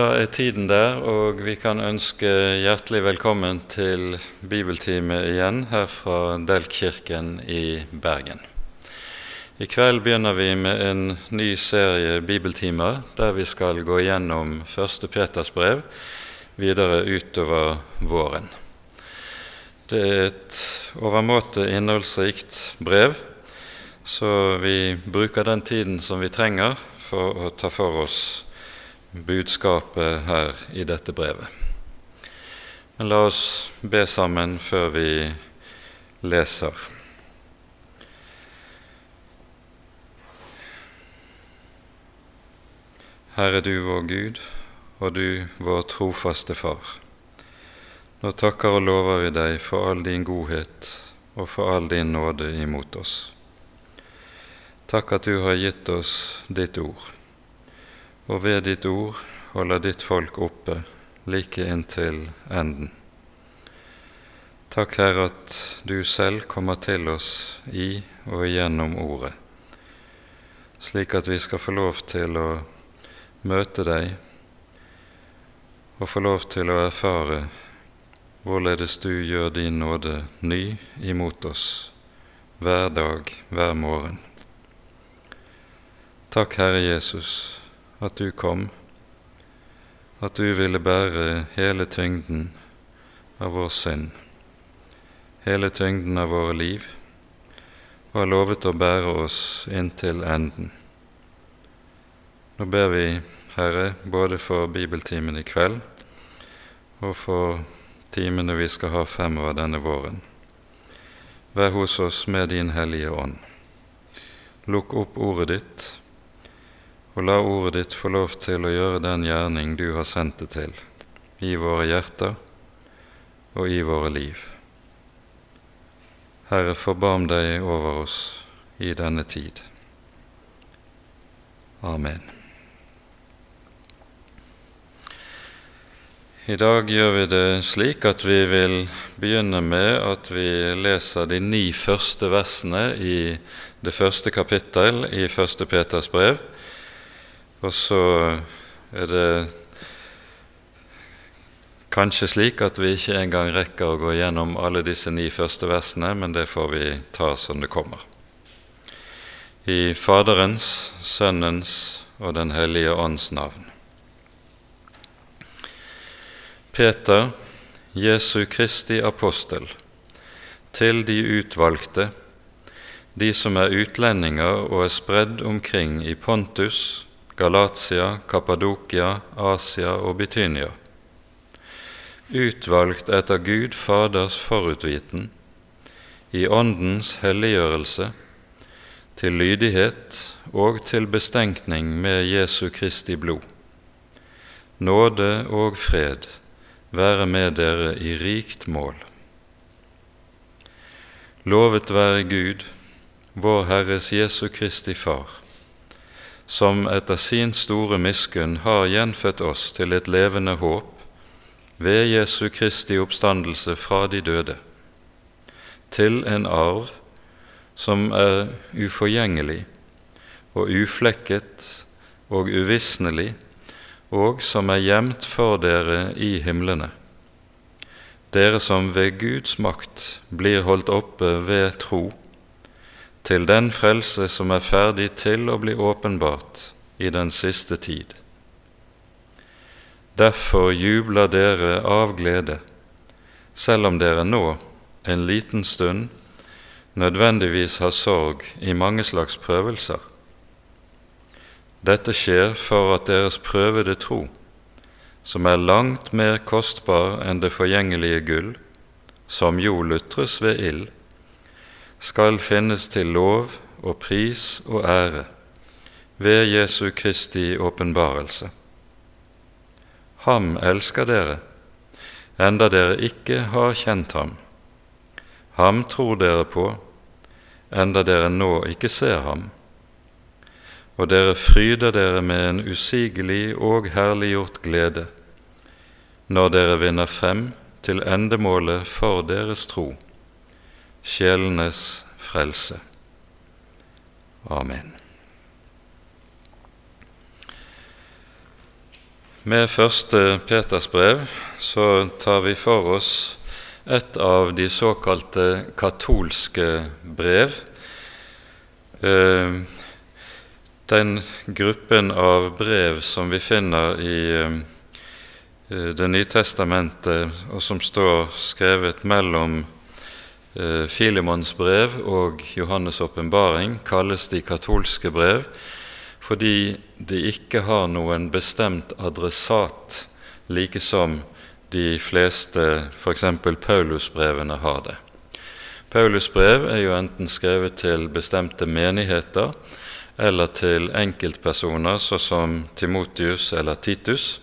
Da er tiden der, og vi kan ønske hjertelig velkommen til bibeltime igjen her fra Delkirken i Bergen. I kveld begynner vi med en ny serie bibeltimer der vi skal gå gjennom 1. Peters brev videre utover våren. Det er et overmåte innholdsrikt brev, så vi bruker den tiden som vi trenger for å ta for oss budskapet her i dette brevet. Men la oss be sammen før vi leser. Herre du vår Gud, og du vår trofaste Far. Nå takker og lover vi deg for all din godhet og for all din nåde imot oss. Takk at du har gitt oss ditt ord og ved ditt ord holder ditt folk oppe like inntil enden. Takk, Herre, at du selv kommer til oss i og gjennom Ordet, slik at vi skal få lov til å møte deg og få lov til å erfare hvorledes du gjør din nåde ny imot oss hver dag, hver morgen. Takk, Herre Jesus, at du kom, at du ville bære hele tyngden av vår synd, hele tyngden av våre liv, og har lovet å bære oss inntil enden. Nå ber vi, Herre, både for bibeltimen i kveld og for timene vi skal ha fremover denne våren. Vær hos oss med Din Hellige Ånd. Lukk opp ordet ditt og la ordet ditt få lov til å gjøre den gjerning du har sendt det til, i våre hjerter og i våre liv. Herre, forbarm deg over oss i denne tid. Amen. I dag gjør vi det slik at vi vil begynne med at vi leser de ni første versene i det første kapittel i Første Peters brev og så er det kanskje slik at vi ikke engang rekker å gå gjennom alle disse ni første versene, men det får vi ta som det kommer. I Faderens, Sønnens og Den hellige ånds navn. Peter, Jesu Kristi apostel, til de utvalgte, de som er utlendinger og er spredd omkring i Pontus, Galatia, Kappadokia, Asia og Bitynia. Utvalgt etter Gud Faders forutviten, i Åndens helliggjørelse, til lydighet og til bestenkning med Jesu Kristi blod. Nåde og fred være med dere i rikt mål. Lovet være Gud, vår Herres Jesu Kristi Far som etter sin store miskunn har gjenfødt oss til et levende håp ved Jesu Kristi oppstandelse fra de døde, til en arv som er uforgjengelig og uflekket og uvisnelig, og som er gjemt for dere i himlene, dere som ved Guds makt blir holdt oppe ved tro til den frelse som er ferdig til å bli åpenbart i den siste tid. Derfor jubler dere av glede, selv om dere nå, en liten stund, nødvendigvis har sorg i mange slags prøvelser. Dette skjer for at deres prøvede tro, som er langt mer kostbar enn det forgjengelige gull, som jo lutres ved ild, skal finnes til lov og pris og ære ved Jesu Kristi åpenbarelse. Ham elsker dere, enda dere ikke har kjent ham. Ham tror dere på, enda dere nå ikke ser ham. Og dere fryder dere med en usigelig og herliggjort glede når dere vinner frem til endemålet for deres tro sjelenes frelse. Amen. Med første Peters brev så tar vi for oss et av de såkalte katolske brev. Eh, den gruppen av brev som vi finner i eh, Det nye testamentet, og som står skrevet mellom Filemons brev og Johannes' åpenbaring, kalles de katolske brev fordi de ikke har noen bestemt adressat, like som de fleste f.eks. Paulusbrevene har det. Paulusbrev er jo enten skrevet til bestemte menigheter eller til enkeltpersoner, såsom som Timotius eller Titus,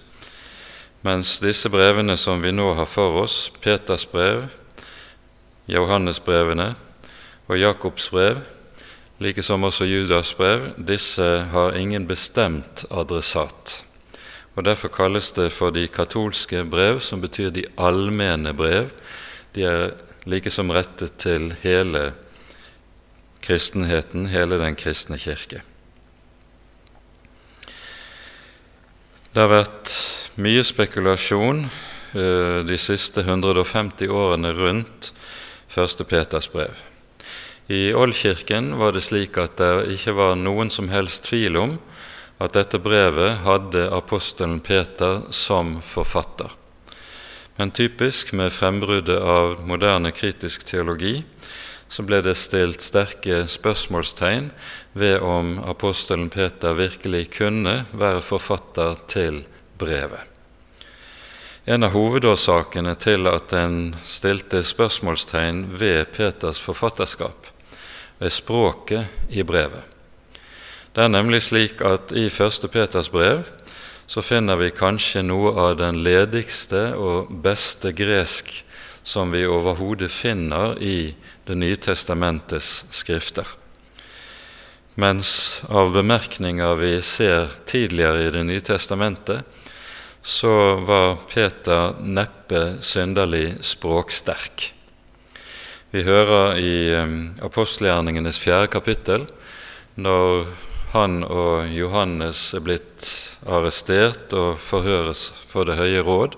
mens disse brevene som vi nå har for oss, Peters brev, Johannesbrevene og Jakobs brev, like som også Judas brev, disse har ingen bestemt adressat. Og Derfor kalles det for de katolske brev, som betyr de allmenne brev. De er likesom rettet til hele kristenheten, hele den kristne kirke. Det har vært mye spekulasjon eh, de siste 150 årene rundt 1. Peters brev. I Ålkirken var det slik at det ikke var noen som helst tvil om at dette brevet hadde apostelen Peter som forfatter. Men typisk med frembruddet av moderne kritisk teologi så ble det stilt sterke spørsmålstegn ved om apostelen Peter virkelig kunne være forfatter til brevet. En av hovedårsakene til at en stilte spørsmålstegn ved Peters forfatterskap, ved språket i brevet. Det er nemlig slik at i 1. Peters brev så finner vi kanskje noe av den ledigste og beste gresk som vi overhodet finner i Det nye testamentets skrifter. Mens av bemerkninger vi ser tidligere i Det nye testamentet, så var Peter neppe synderlig språksterk. Vi hører i apostelgjerningenes fjerde kapittel, når han og Johannes er blitt arrestert og forhøres for Det høye råd,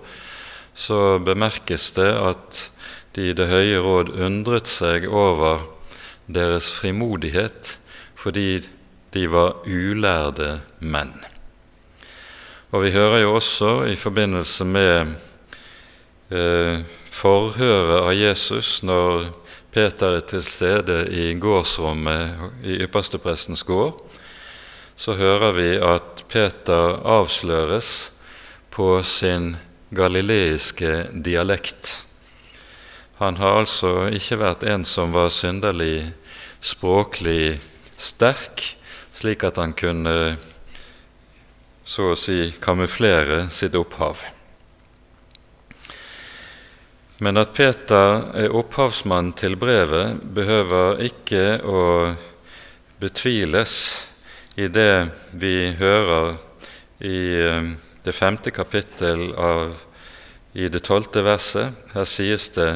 så bemerkes det at de i Det høye råd undret seg over deres frimodighet fordi de var ulærde menn. Og vi hører jo også i forbindelse med eh, forhøret av Jesus når Peter er til stede i gårdsrommet i yppersteprestens gård, så hører vi at Peter avsløres på sin galileiske dialekt. Han har altså ikke vært en som var synderlig språklig sterk, slik at han kunne så å si kamuflere sitt opphav. Men at Peter er opphavsmann til brevet, behøver ikke å betviles i det vi hører i eh, det femte kapittel av, i det tolvte verset. Her sies det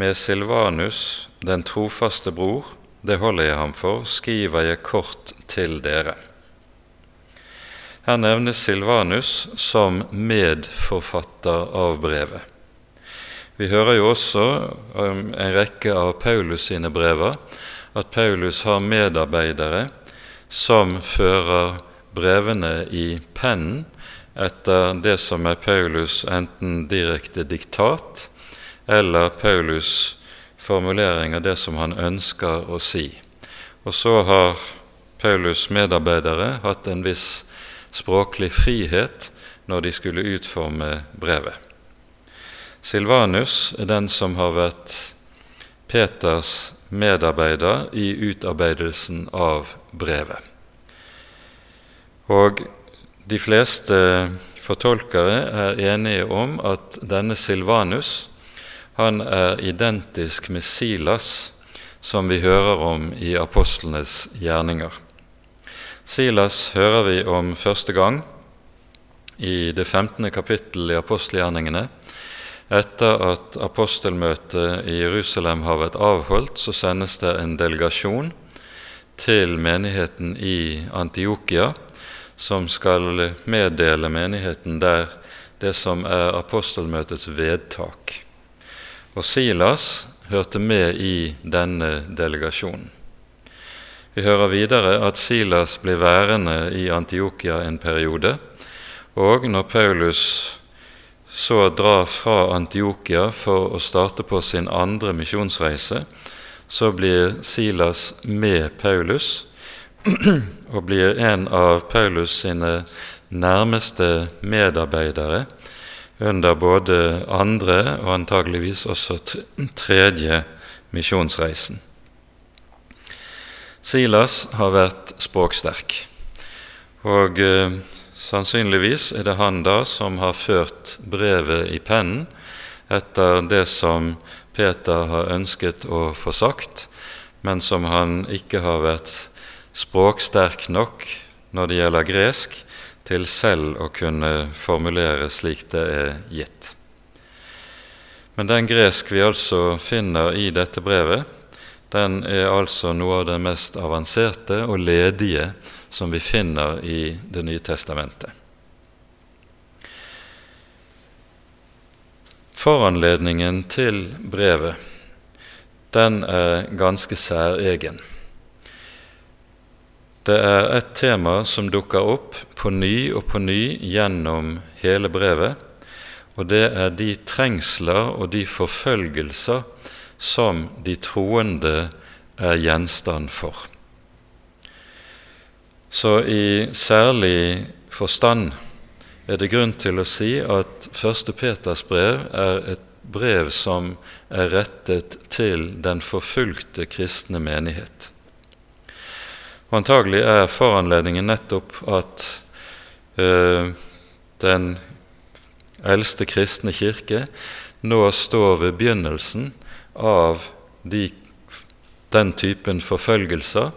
med Silvanus, den trofaste bror, det holder jeg ham for, skriver jeg kort til dere. Her nevnes Silvanus som medforfatter av brevet. Vi hører jo også om en rekke av Paulus sine brever at Paulus har medarbeidere som fører brevene i pennen etter det som er Paulus enten direkte diktat eller Paulus formulering av det som han ønsker å si. Og så har Paulus' medarbeidere hatt en viss språklig frihet når de skulle utforme brevet. Silvanus er den som har vært Peters medarbeider i utarbeidelsen av brevet. Og de fleste fortolkere er enige om at denne Silvanus han er identisk med Silas, som vi hører om i apostlenes gjerninger. Silas hører vi om første gang i det 15. kapittel i apostelgjerningene, etter at apostelmøtet i Jerusalem har vært avholdt, så sendes det en delegasjon til menigheten i Antiokia, som skal meddele menigheten der det som er apostelmøtets vedtak. Og Silas hørte med i denne delegasjonen. Vi hører videre at Silas blir værende i Antiokia en periode, og når Paulus så drar fra Antiokia for å starte på sin andre misjonsreise, så blir Silas med Paulus og blir en av Paulus sine nærmeste medarbeidere under både andre og antageligvis også tredje misjonsreisen. Silas har vært språksterk, og eh, sannsynligvis er det han da som har ført brevet i pennen etter det som Peter har ønsket å få sagt, men som han ikke har vært språksterk nok når det gjelder gresk, til selv å kunne formulere slik det er gitt. Men den gresk vi altså finner i dette brevet, den er altså noe av det mest avanserte og ledige som vi finner i Det nye testamentet. Foranledningen til brevet den er ganske særegen. Det er et tema som dukker opp på ny og på ny gjennom hele brevet, og det er de trengsler og de forfølgelser som de troende er gjenstand for. Så i særlig forstand er det grunn til å si at 1. Peters brev er et brev som er rettet til den forfulgte kristne menighet. Antagelig er foranledningen nettopp at uh, den eldste kristne kirke nå står ved begynnelsen av de, den typen forfølgelser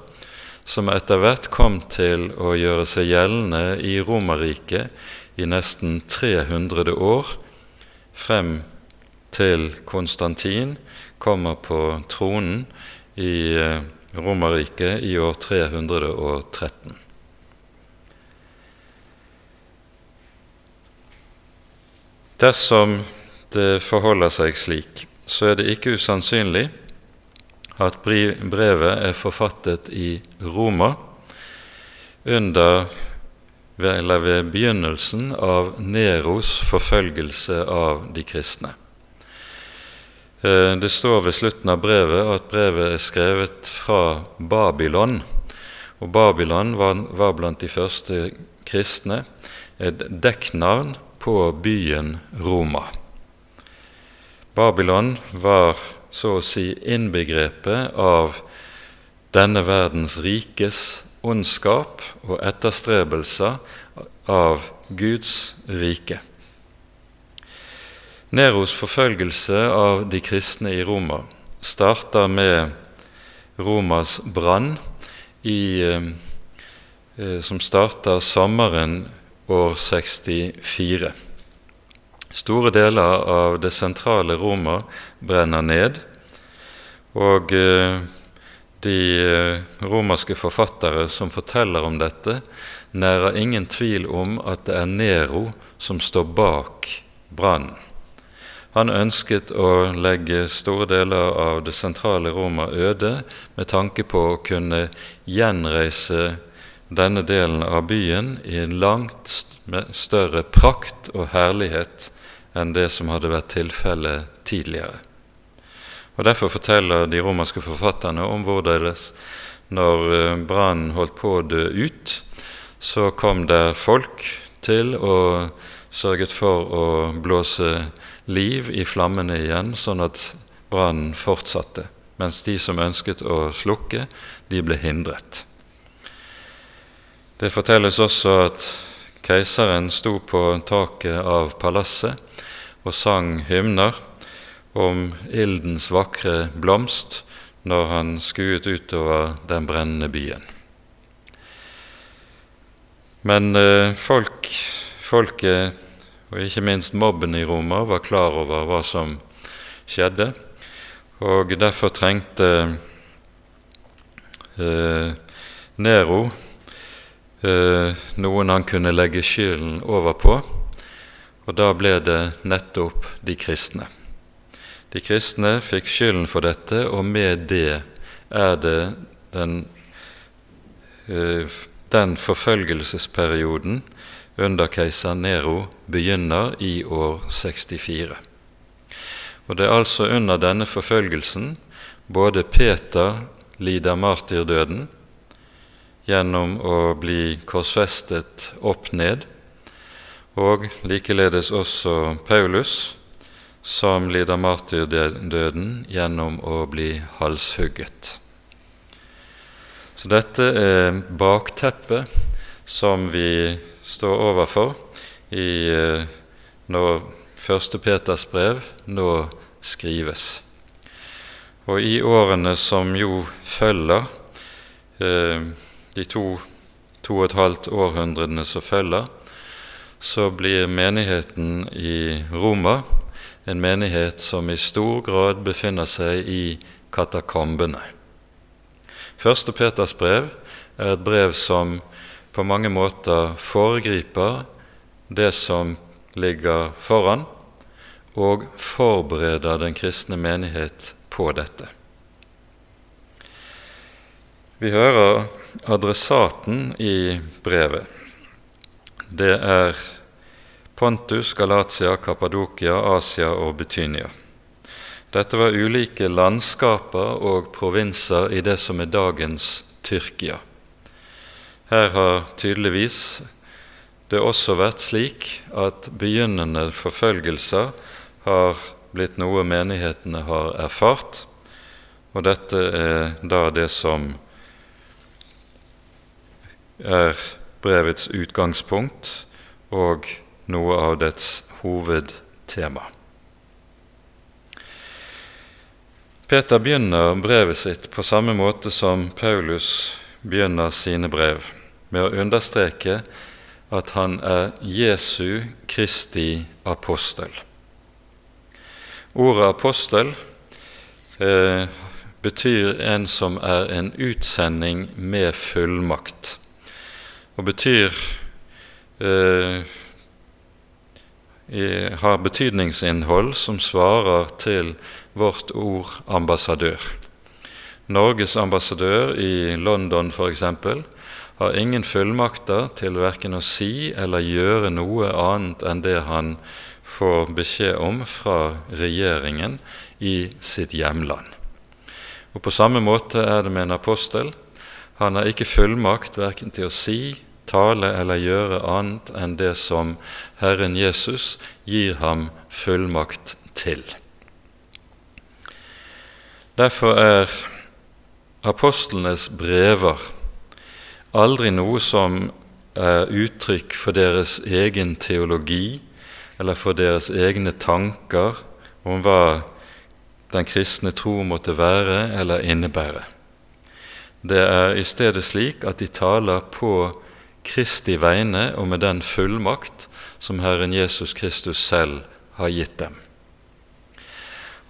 som etter hvert kom til å gjøre seg gjeldende i Romerriket i nesten 300 år, frem til Konstantin kommer på tronen i uh, Romerriket i år 313. Dersom det forholder seg slik, så er det ikke usannsynlig at brevet er forfattet i Roma under eller ved begynnelsen av Neros forfølgelse av de kristne. Eh, det står ved slutten av brevet at brevet er skrevet fra Babylon. Og Babylon var, var blant de første kristne et dekknavn på byen Roma. Babylon var så å si innbegrepet av denne verdens rikes ondskap og etterstrebelser av Guds rike. Neros forfølgelse av de kristne i Roma starter med Romas brann, eh, eh, som starter sommeren år 64. Store deler av det sentrale Roma brenner ned, og eh, de eh, romerske forfattere som forteller om dette, nærer ingen tvil om at det er Nero som står bak brannen. Han ønsket å legge store deler av det sentrale Roma øde med tanke på å kunne gjenreise denne delen av byen i en langt større prakt og herlighet enn det som hadde vært tilfellet tidligere. Og Derfor forteller de romerske forfatterne om hvorledes når eh, brannen holdt på å dø ut, så kom der folk til og sørget for å blåse liv i flammene igjen, sånn at brannen fortsatte, mens de som ønsket å slukke, de ble hindret. Det fortelles også at keiseren sto på taket av palasset og sang hymner om ildens vakre blomst når han skuet utover den brennende byen. Men eh, folk, folket og ikke minst mobben i Roma var klar over hva som skjedde, og derfor trengte eh, Nero eh, noen han kunne legge skylden over på, og da ble det nettopp de kristne. De kristne fikk skylden for dette, og med det er det den, eh, den forfølgelsesperioden under keiser Nero begynner i år 64. Og Det er altså under denne forfølgelsen både Peter lider martyrdøden gjennom å bli korsfestet opp ned, og likeledes også Paulus, som lider martyrdøden gjennom å bli halshugget. Så dette er bakteppet som vi står overfor i, eh, når Første Peters brev nå skrives. Og i årene som jo følger, eh, de to, to og et halvt århundrene som følger, så blir menigheten i Roma en menighet som i stor grad befinner seg i katakombene. Første Peters brev er et brev som på mange måter foregriper det som ligger foran, og forbereder den kristne menighet på dette. Vi hører adressaten i brevet. Det er Pontus, Galatia, Kappadokia, Asia og Betynia. Dette var ulike landskaper og provinser i det som er dagens Tyrkia. Her har tydeligvis det også vært slik at begynnende forfølgelser har blitt noe menighetene har erfart, og dette er da det som er brevets utgangspunkt og noe av dets hovedtema. Peter begynner brevet sitt på samme måte som Paulus begynner sine brev, med å understreke at han er Jesu Kristi apostel. Ordet apostel eh, betyr en som er en utsending med fullmakt, og betyr eh, har betydningsinnhold som svarer til vårt ord ambassadør. Norges ambassadør i London f.eks. har ingen fullmakter til verken å si eller gjøre noe annet enn det han får beskjed om fra regjeringen i sitt hjemland. Og På samme måte er det med en apostel. Han har ikke fullmakt verken til å si, tale eller gjøre annet enn det som Herren Jesus gir ham fullmakt til. Derfor er apostlenes brever aldri noe som er uttrykk for deres egen teologi eller for deres egne tanker om hva den kristne tro måtte være eller innebære. Det er i stedet slik at de taler på Kristi vegne og med den fullmakt som Herren Jesus Kristus selv har gitt dem.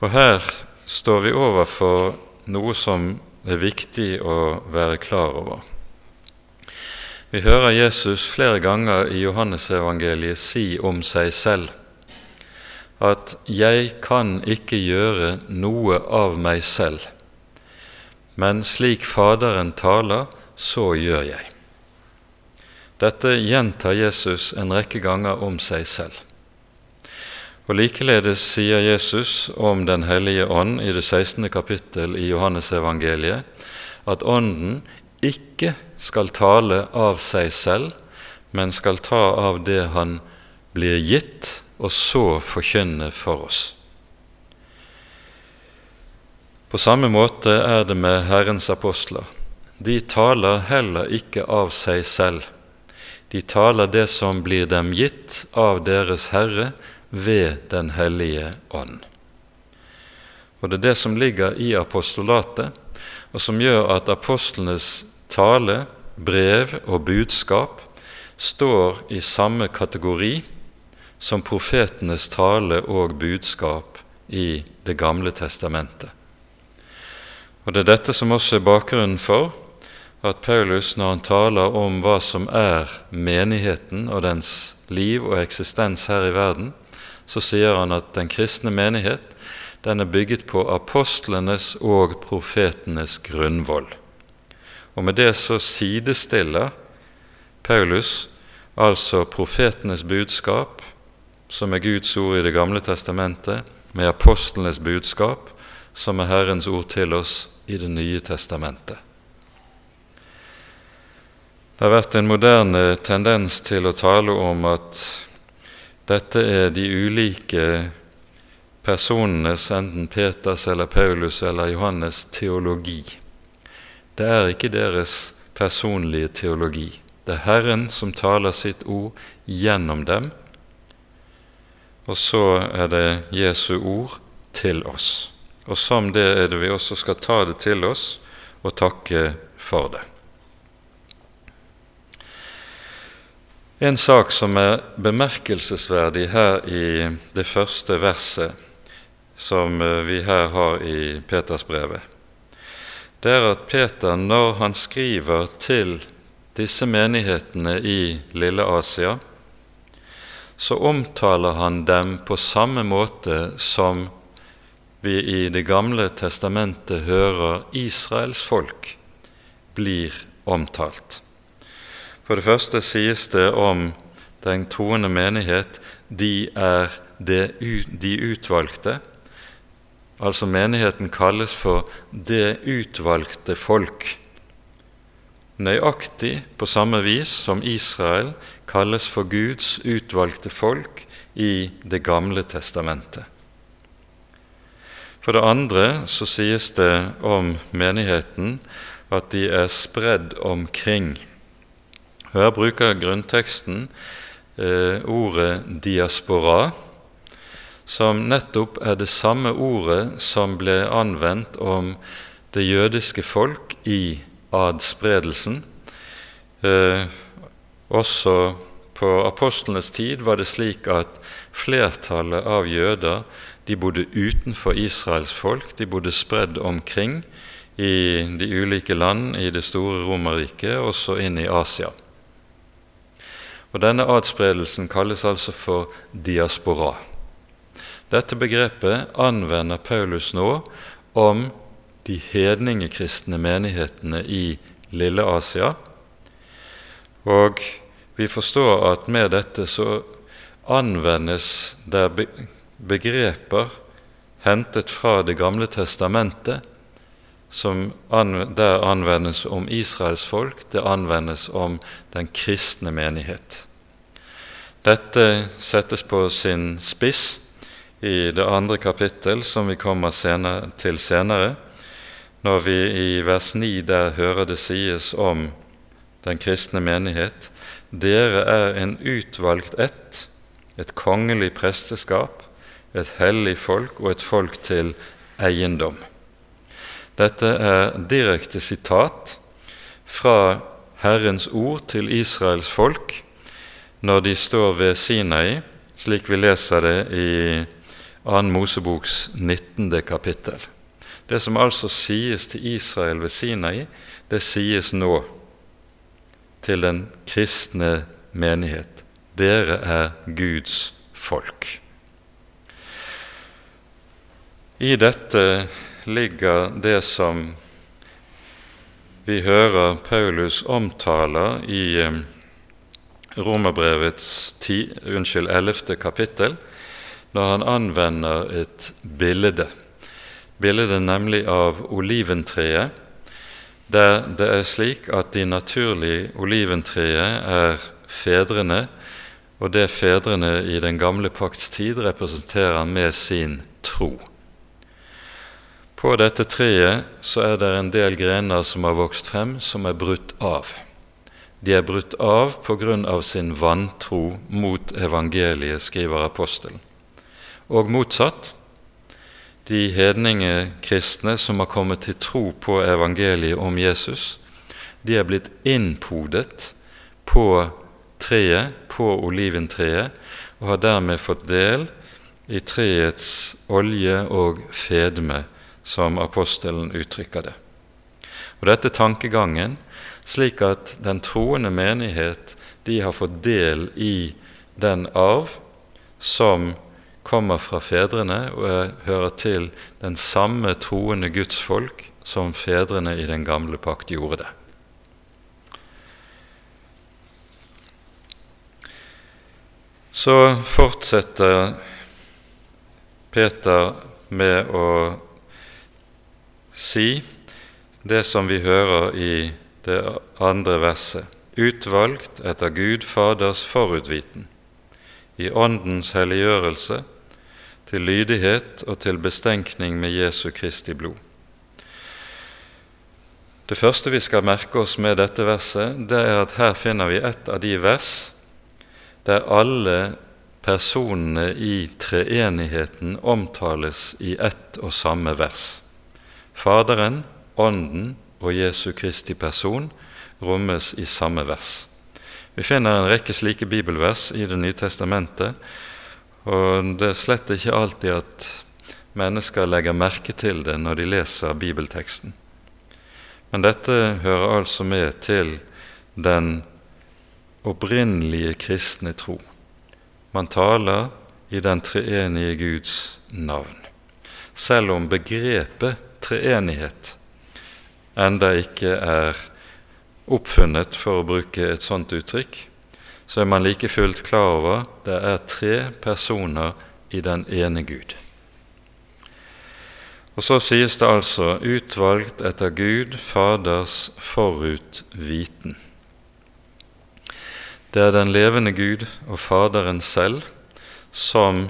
Og her står vi overfor noe som er viktig å være klar over. Vi hører Jesus flere ganger i Johannesevangeliet si om seg selv at 'jeg kan ikke gjøre noe av meg selv', men slik Faderen taler, så gjør jeg. Dette gjentar Jesus en rekke ganger om seg selv. Og Likeledes sier Jesus om Den hellige ånd i det 16. kapittel i Johannesevangeliet at Ånden ikke skal tale av seg selv, men skal ta av det Han blir gitt, og så forkynne for oss. På samme måte er det med Herrens apostler. De taler heller ikke av seg selv, de taler det som blir dem gitt av deres Herre ved Den hellige ånd. Og Det er det som ligger i apostolatet, og som gjør at apostlenes tale, brev og budskap står i samme kategori som profetenes tale og budskap i Det gamle testamentet. Og Det er dette som også er bakgrunnen for at Paulus, når han taler om hva som er menigheten og dens liv og eksistens her i verden, så sier han at den kristne menighet den er bygget på apostlenes og profetenes grunnvoll. Og med det så sidestiller Paulus altså profetenes budskap, som er Guds ord i Det gamle testamentet, med apostlenes budskap, som er Herrens ord til oss i Det nye testamentet. Det har vært en moderne tendens til å tale om at dette er de ulike personenes, enten Peters eller Paulus eller Johannes, teologi. Det er ikke deres personlige teologi. Det er Herren som taler sitt ord gjennom dem, og så er det Jesu ord til oss. Og som det er det vi også skal ta det til oss og takke for det. En sak som er bemerkelsesverdig her i det første verset som eh, vi her har i Petersbrevet, det er at Peter, når han skriver til disse menighetene i Lille Asia, så omtaler han dem på samme måte som vi i Det gamle testamentet hører Israels folk blir omtalt. For det første sies det om den troende menighet de er det, de utvalgte. Altså menigheten kalles for det utvalgte folk. Nøyaktig på samme vis som Israel kalles for Guds utvalgte folk i Det gamle testamentet. For det andre så sies det om menigheten at de er spredd omkring. Her bruker grunnteksten eh, ordet 'diaspora', som nettopp er det samme ordet som ble anvendt om det jødiske folk i adspredelsen. Eh, også på apostlenes tid var det slik at flertallet av jøder de bodde utenfor Israels folk, de bodde spredd omkring i de ulike land i det store Romerriket, også inn i Asia. Og Denne adspredelsen kalles altså for diaspora. Dette begrepet anvender Paulus nå om de hedningekristne menighetene i Lille Asia. Og vi forstår at med dette så anvendes der begreper hentet fra Det gamle testamentet, som der anvendes om Israels folk, det anvendes om den kristne menighet. Dette settes på sin spiss i det andre kapittel, som vi kommer senere, til senere, når vi i vers 9 der hører det sies om den kristne menighet dere er en utvalgt ett, et kongelig presteskap, et hellig folk og et folk til eiendom. Dette er direkte sitat fra Herrens ord til Israels folk når de står ved Sinai, slik vi leser det i 2. Moseboks 19. kapittel. Det som altså sies til Israel ved Sinai, det sies nå til den kristne menighet. Dere er Guds folk. I dette ligger det som vi hører Paulus omtaler i eh, Romerbrevets 11. kapittel, når han anvender et bilde. Bildet nemlig av oliventreet, der det er slik at de naturlige oliventreet er fedrene, og det fedrene i den gamle pakts tid representerer med sin tro. På dette treet så er det en del grener som har vokst frem, som er brutt av. De er brutt av av sin vantro mot evangeliet, skriver apostelen. Og motsatt. De hedninge kristne som har kommet til tro på evangeliet om Jesus, de er blitt innpodet på treet, på oliventreet, og har dermed fått del i treets olje og fedme som apostelen uttrykker det. Og Dette er tankegangen slik at den troende menighet de har fått del i den arv som kommer fra fedrene og hører til den samme troende Guds folk som fedrene i den gamle pakt gjorde det. Så fortsetter Peter med å si det som vi hører i det andre verset, utvalgt etter Gud Faders forutviten, i Åndens helliggjørelse, til lydighet og til bestenkning med Jesu Kristi blod. Det første vi skal merke oss med dette verset, det er at her finner vi et av de vers der alle personene i treenigheten omtales i ett og samme vers. Faderen, Ånden og Jesu Kristi person rommes i samme vers. Vi finner en rekke slike bibelvers i Det nye testamentet, og det er slett ikke alltid at mennesker legger merke til det når de leser bibelteksten. Men dette hører altså med til den opprinnelige kristne tro. Man taler i den treenige Guds navn, selv om begrepet treenighet enda ikke er oppfunnet, for å bruke et sånt uttrykk, så er man like fullt klar over det er tre personer i den ene Gud. Og så sies det altså 'utvalgt etter Gud Faders forutviten'. Det er den levende Gud og Faderen selv som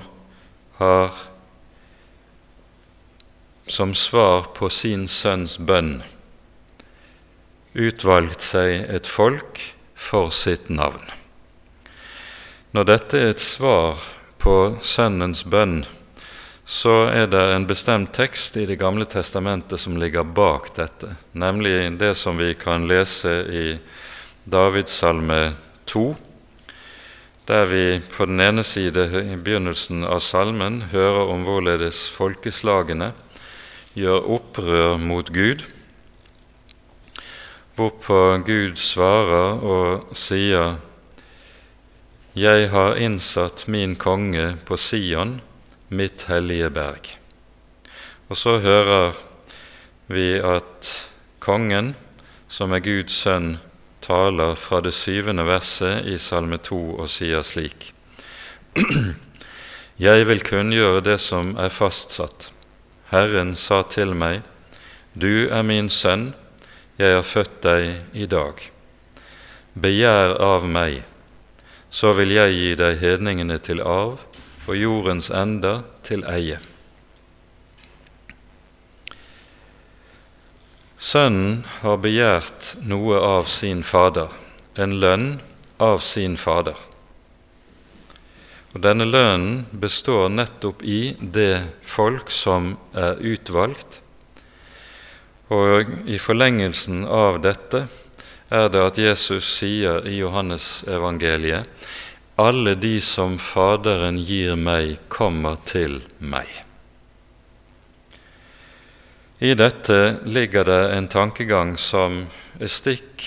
har som svar på sin sønns bønn utvalgt seg et folk for sitt navn. Når dette er et svar på Sønnens bønn, så er det en bestemt tekst i Det gamle testamentet som ligger bak dette, nemlig det som vi kan lese i Davidssalme 2, der vi på den ene side i begynnelsen av salmen hører om hvorledes folkeslagene gjør opprør mot Gud, hvorpå Gud svarer og sier:" Jeg har innsatt min konge på Sion, mitt hellige berg. Og så hører vi at kongen, som er Guds sønn, taler fra det syvende verset i Salme 2 og sier slik.: Jeg vil kunngjøre det som er fastsatt. Herren sa til meg, Du er min sønn, jeg har født deg i dag. Begjær av meg, så vil jeg gi deg hedningene til arv og jordens ender til eie. Sønnen har begjært noe av sin fader, en lønn av sin fader. Og Denne lønnen består nettopp i det folk som er utvalgt, og i forlengelsen av dette er det at Jesus sier i Johannesevangeliet alle de som Faderen gir meg, kommer til meg. I dette ligger det en tankegang som er stikk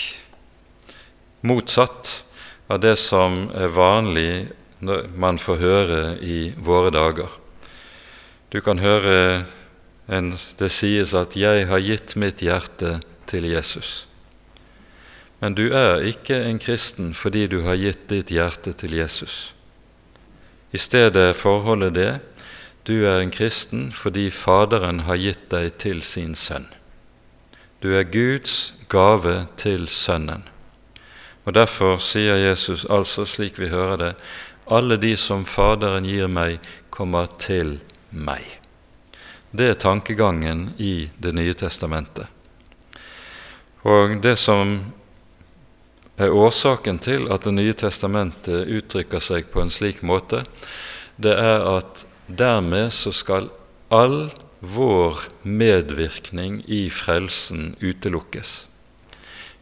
motsatt av det som er vanlig man får høre i våre dager. Du kan høre en, det sies at 'jeg har gitt mitt hjerte til Jesus'. Men du er ikke en kristen fordi du har gitt ditt hjerte til Jesus. I stedet er forholdet det du er en kristen fordi Faderen har gitt deg til sin sønn. Du er Guds gave til Sønnen. Og Derfor sier Jesus altså, slik vi hører det, alle de som Faderen gir meg, kommer til meg. Det er tankegangen i Det nye testamentet. Og det som er årsaken til at Det nye testamentet uttrykker seg på en slik måte, det er at dermed så skal all vår medvirkning i frelsen utelukkes.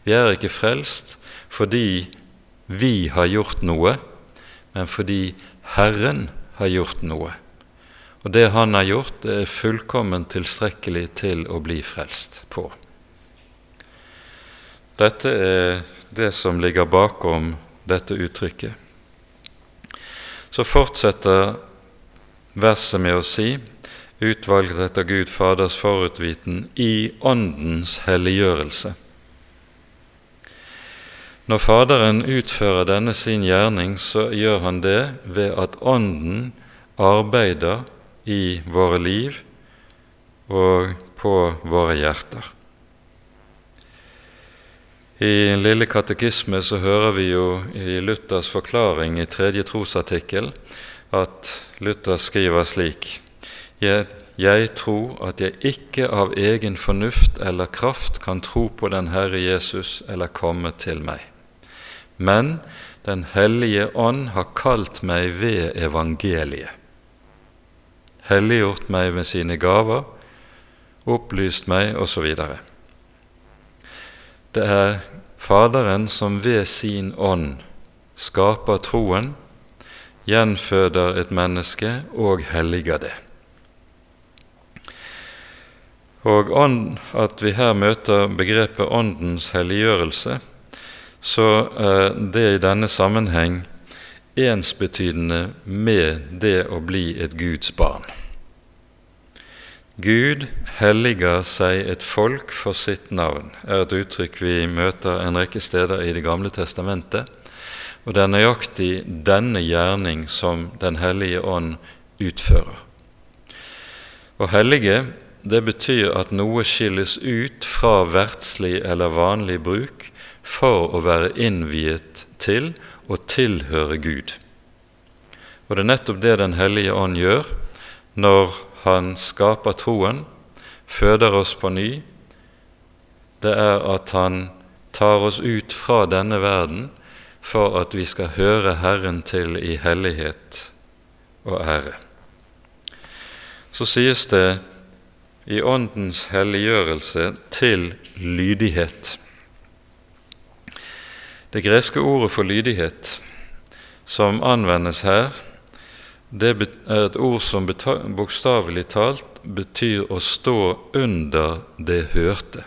Vi er ikke frelst fordi vi har gjort noe, men fordi Herren har gjort noe. Og det han har gjort, det er fullkomment tilstrekkelig til å bli frelst på. Dette er det som ligger bakom dette uttrykket. Så fortsetter verset med å si utvalget etter Gud Faders forutviten i Åndens helliggjørelse. Når Faderen utfører denne sin gjerning, så gjør han det ved at Ånden arbeider i våre liv og på våre hjerter. I Lille katekisme så hører vi jo i Luthers forklaring i tredje trosartikkel at Luther skriver slik jeg, jeg tror at jeg ikke av egen fornuft eller kraft kan tro på den Herre Jesus eller komme til meg. Men Den hellige ånd har kalt meg ved evangeliet, helliggjort meg med sine gaver, opplyst meg osv. Det er Faderen som ved sin ånd skaper troen, gjenføder et menneske og helliger det. Og at vi her møter begrepet Åndens helliggjørelse, så er det i denne sammenheng ensbetydende med det å bli et Guds barn. Gud helliger seg et folk for sitt navn, er et uttrykk vi møter en rekke steder i Det gamle testamentet. Og det er nøyaktig denne gjerning som Den hellige ånd utfører. Å hellige det betyr at noe skilles ut fra verdslig eller vanlig bruk for å være innviet til og tilhøre Gud. Og det er nettopp det Den hellige ånd gjør når Han skaper troen, føder oss på ny. Det er at Han tar oss ut fra denne verden for at vi skal høre Herren til i hellighet og ære. Så sies det i Åndens helliggjørelse til lydighet. Det greske ordet for lydighet som anvendes her, det er et ord som bokstavelig talt betyr å stå under det hørte.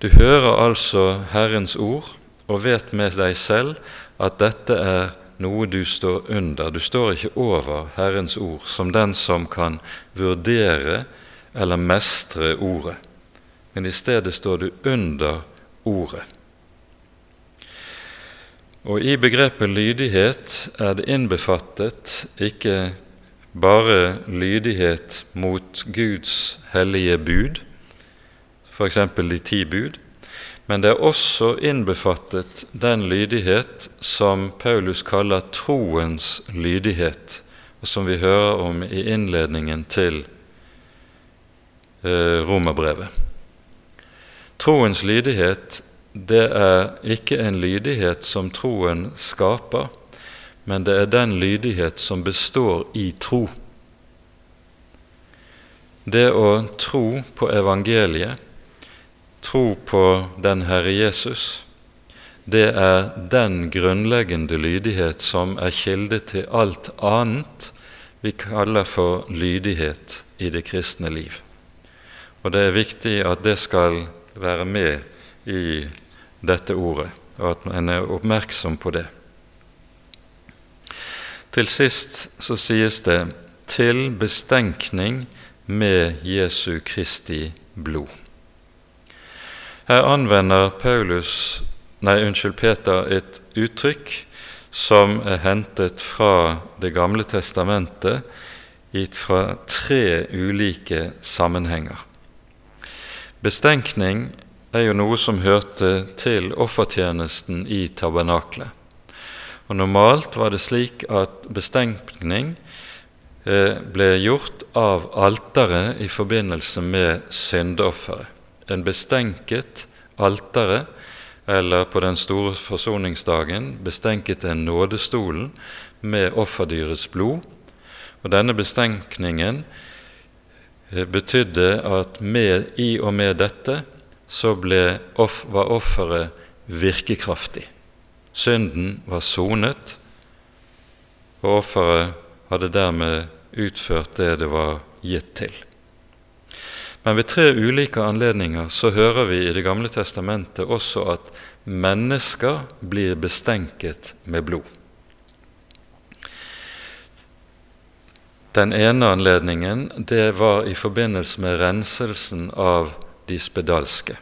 Du hører altså Herrens ord og vet med deg selv at dette er noe du står under. Du står ikke over Herrens ord som den som kan vurdere eller mestre ordet, men i stedet står du under ordet. Og I begrepet lydighet er det innbefattet ikke bare lydighet mot Guds hellige bud, f.eks. de ti bud, men det er også innbefattet den lydighet som Paulus kaller troens lydighet, og som vi hører om i innledningen til eh, romerbrevet. Troens lydighet det er ikke en lydighet som troen skaper, men det er den lydighet som består i tro. Det å tro på evangeliet tro på den Herre Jesus, det er den grunnleggende lydighet som er kilde til alt annet vi kaller for lydighet i det kristne liv. Og det er viktig at det skal være med i dette ordet, og at en er oppmerksom på det. Til sist så sies det 'til bestenkning med Jesu Kristi blod'. Her anvender Paulus, nei, unnskyld, Peter et uttrykk som er hentet fra Det gamle testamentet, gitt fra tre ulike sammenhenger. Bestenkning er jo noe som hørte til offertjenesten i tabernaklet. Og Normalt var det slik at bestenkning eh, ble gjort av alteret i forbindelse med syndeofferet en bestenket alteret, eller på den store forsoningsdagen bestenket en nådestolen med offerdyrets blod. Og Denne bestenkningen eh, betydde at med, i og med dette så off, var offeret virkekraftig. Synden var sonet, og offeret hadde dermed utført det det var gitt til. Men ved tre ulike anledninger så hører vi i Det gamle testamentet også at mennesker blir bestenket med blod. Den ene anledningen det var i forbindelse med renselsen av de spedalske.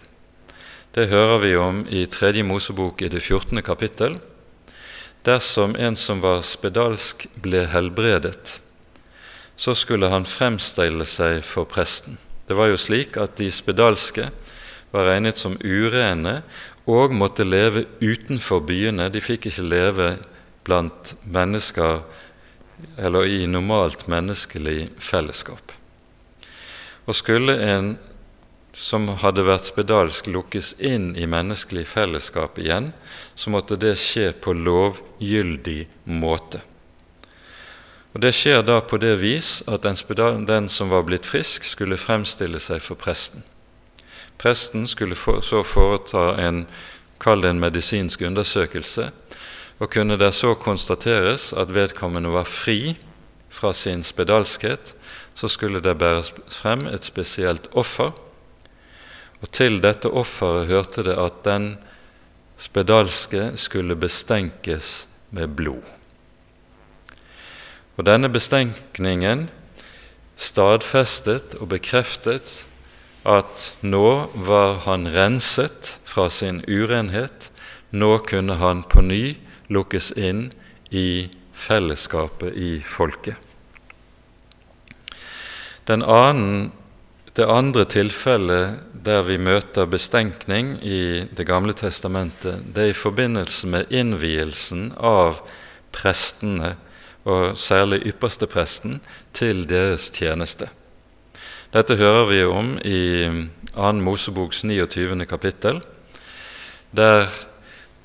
Det hører vi om i Tredje Mosebok i det 14. kapittel. Dersom en som var spedalsk, ble helbredet, så skulle han fremstille seg for presten. Det var jo slik at de spedalske var regnet som urene og måtte leve utenfor byene. De fikk ikke leve blant mennesker eller i normalt menneskelig fellesskap. Og skulle en som hadde vært spedalsk, lukkes inn i menneskelig fellesskap igjen, så måtte det skje på lovgyldig måte. Og Det skjer da på det vis at den, den som var blitt frisk, skulle fremstille seg for presten. Presten skulle for, så foreta en, kall det en medisinsk undersøkelse, og kunne det så konstateres at vedkommende var fri fra sin spedalskhet, så skulle det bæres frem et spesielt offer, og til dette offeret hørte det at den spedalske skulle bestenkes med blod. Og denne bestenkningen stadfestet og bekreftet at nå var han renset fra sin urenhet, nå kunne han på ny lukkes inn i fellesskapet i folket. Den Annen, det andre tilfellet der vi møter bestenkning i Det gamle testamentet, det er i forbindelse med innvielsen av prestene og særlig ypperstepresten, til deres tjeneste. Dette hører vi om i 2. Moseboks 29. kapittel, der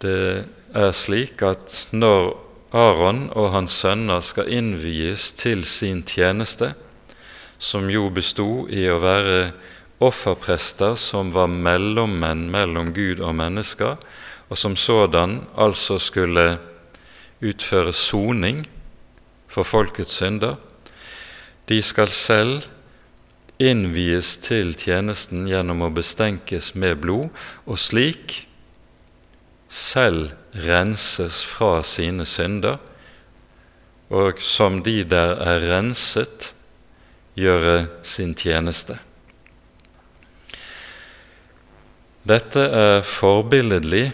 det er slik at når Aron og hans sønner skal innvies til sin tjeneste, som jo bestod i å være offerprester som var mellommenn mellom Gud og mennesker, og som sådan altså skulle utføre soning for folkets synder. De skal selv innvies til tjenesten gjennom å bestenkes med blod, og slik selv renses fra sine synder, og som de der er renset, gjøre sin tjeneste. Dette er forbilledlig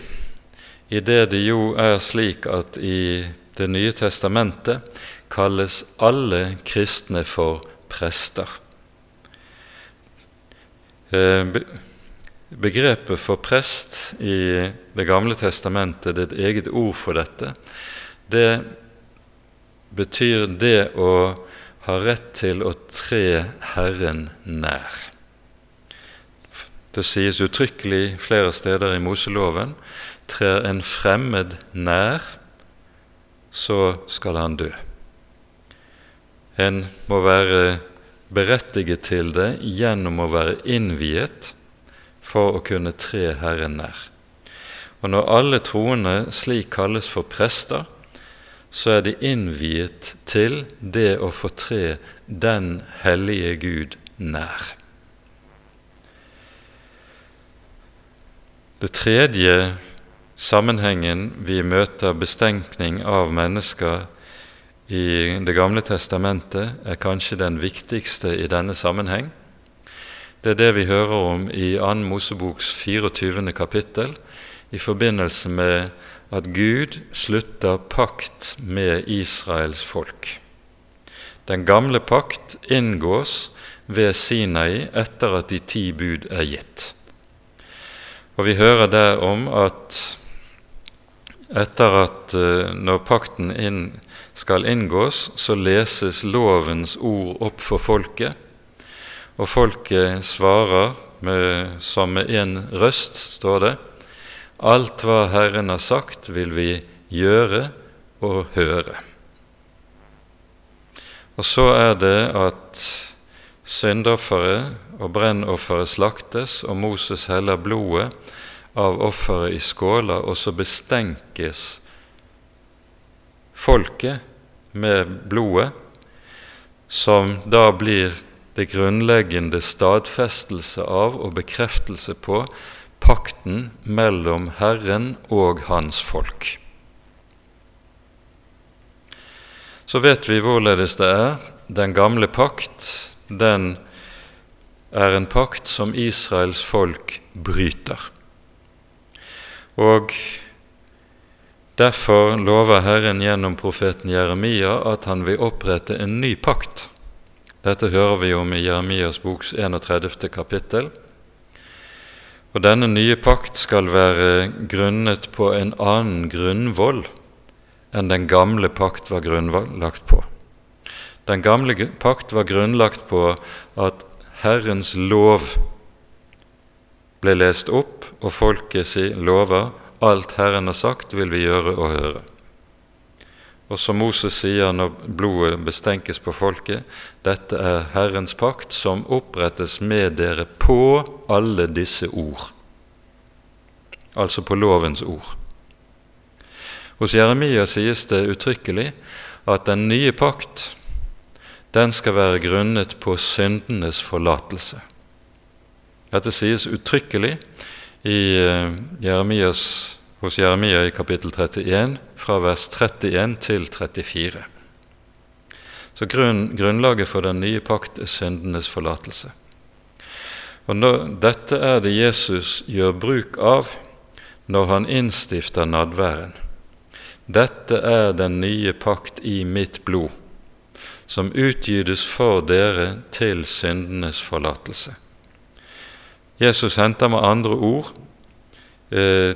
det det jo er slik at i Det nye testamentet kalles alle kristne for prester. Eh, begrepet for prest i Det gamle testamentet, det er et eget ord for dette, det betyr det å ha rett til å tre Herren nær. Det sies uttrykkelig flere steder i Moseloven trer en fremmed nær, så skal han dø. En må være berettiget til det gjennom å være innviet for å kunne tre Herren nær. Og når alle troende slik kalles for prester, så er de innviet til det å få tre den hellige Gud nær. Det tredje sammenhengen vi møter bestenkning av mennesker i Det gamle testamentet, er kanskje den viktigste i denne sammenheng. Det er det vi hører om i 2. Moseboks 24. kapittel i forbindelse med at Gud slutter pakt med Israels folk. Den gamle pakt inngås ved Sinai etter at de ti bud er gitt. Og vi hører der om at etter at eh, når pakten inn, skal inngås, så leses lovens ord opp for folket, og folket svarer med, som med én røst, står det, alt hva Herren har sagt, vil vi gjøre og høre. Og så er det at syndofferet og brennofferet slaktes, og Moses heller blodet av offeret i skåler, og så bestenkes folket med blodet, som da blir det grunnleggende stadfestelse av og bekreftelse på pakten mellom Herren og hans folk. Så vet vi hvorledes det er. Den gamle pakt, den er en pakt som Israels folk bryter. Og derfor lover Herren gjennom profeten Jeremia at han vil opprette en ny pakt. Dette hører vi om i Jeremias boks 31. kapittel. Og denne nye pakt skal være grunnet på en annen grunnvoll enn den gamle pakt var grunnlagt på. Den gamle pakt var grunnlagt på at Herrens lov ble lest opp, og folket si lover alt Herren har sagt, vil vi gjøre og høre. Og som Moses sier når blodet bestenkes på folket, dette er Herrens pakt som opprettes med dere på alle disse ord. Altså på lovens ord. Hos Jeremia sies det uttrykkelig at den nye pakt den skal være grunnet på syndenes forlatelse. Dette sies uttrykkelig i eh, Jeremias, hos Jeremia i kapittel 31, fra vers 31 til 34. Så grunn, grunnlaget for den nye pakt er syndenes forlatelse. Og når, Dette er det Jesus gjør bruk av når han innstifter nadværen. Dette er den nye pakt i mitt blod som utgytes for dere til syndenes forlatelse. Jesus henter med andre ord eh,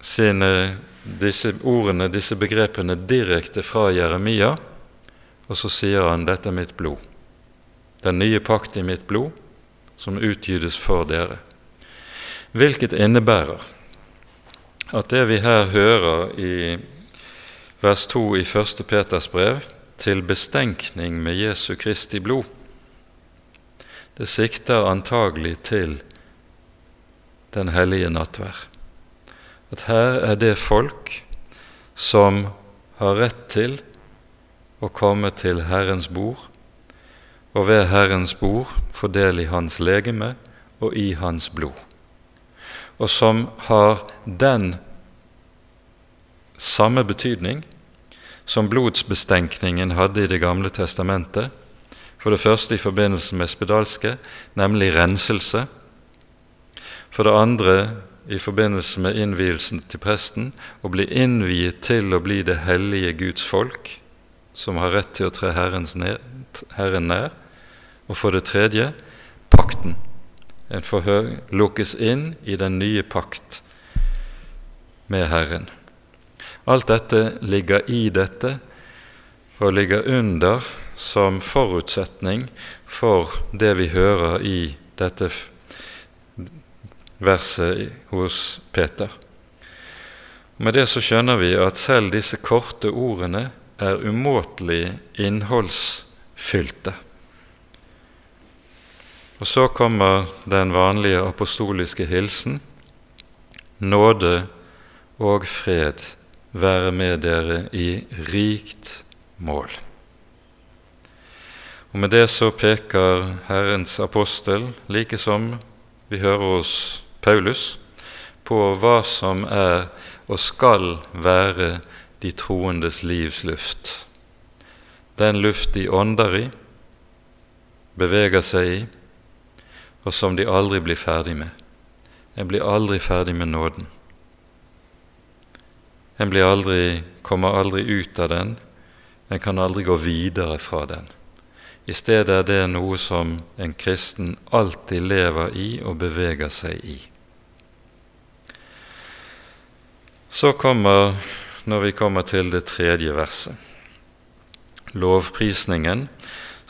sine, disse ordene, disse begrepene, direkte fra Jeremia, og så sier han 'Dette er mitt blod'. Den nye pakt i mitt blod, som utgytes for dere. Hvilket innebærer at det vi her hører i vers 2 i 1. Peters brev, til bestenkning med Jesu Kristi blod, det sikter antagelig til den hellige nattvær. At her er det folk som har rett til å komme til Herrens bord, og ved Herrens bord få del i Hans legeme og i Hans blod, og som har den samme betydning som blodsbestenkningen hadde i Det gamle testamentet. For det første i forbindelse med spedalske, nemlig renselse. For det andre i forbindelse med innvielsen til presten, å bli innviet til å bli det hellige Guds folk, som har rett til å tre Herren nær. Og for det tredje pakten. En forhør lukkes inn i den nye pakt med Herren. Alt dette ligger i dette og ligger under som forutsetning for det vi hører i dette verset hos Peter. Med det så skjønner vi at selv disse korte ordene er umåtelig innholdsfylte. Og så kommer den vanlige apostoliske hilsen nåde og fred være med dere i rikt mål. Og Med det så peker Herrens apostel, like som vi hører hos Paulus, på hva som er og skal være de troendes livs luft. Den luft de ånder i, beveger seg i, og som de aldri blir ferdig med. En blir aldri ferdig med nåden. En blir aldri, kommer aldri ut av den, en kan aldri gå videre fra den. I stedet er det noe som en kristen alltid lever i og beveger seg i. Så kommer, når vi kommer til det tredje verset, lovprisningen,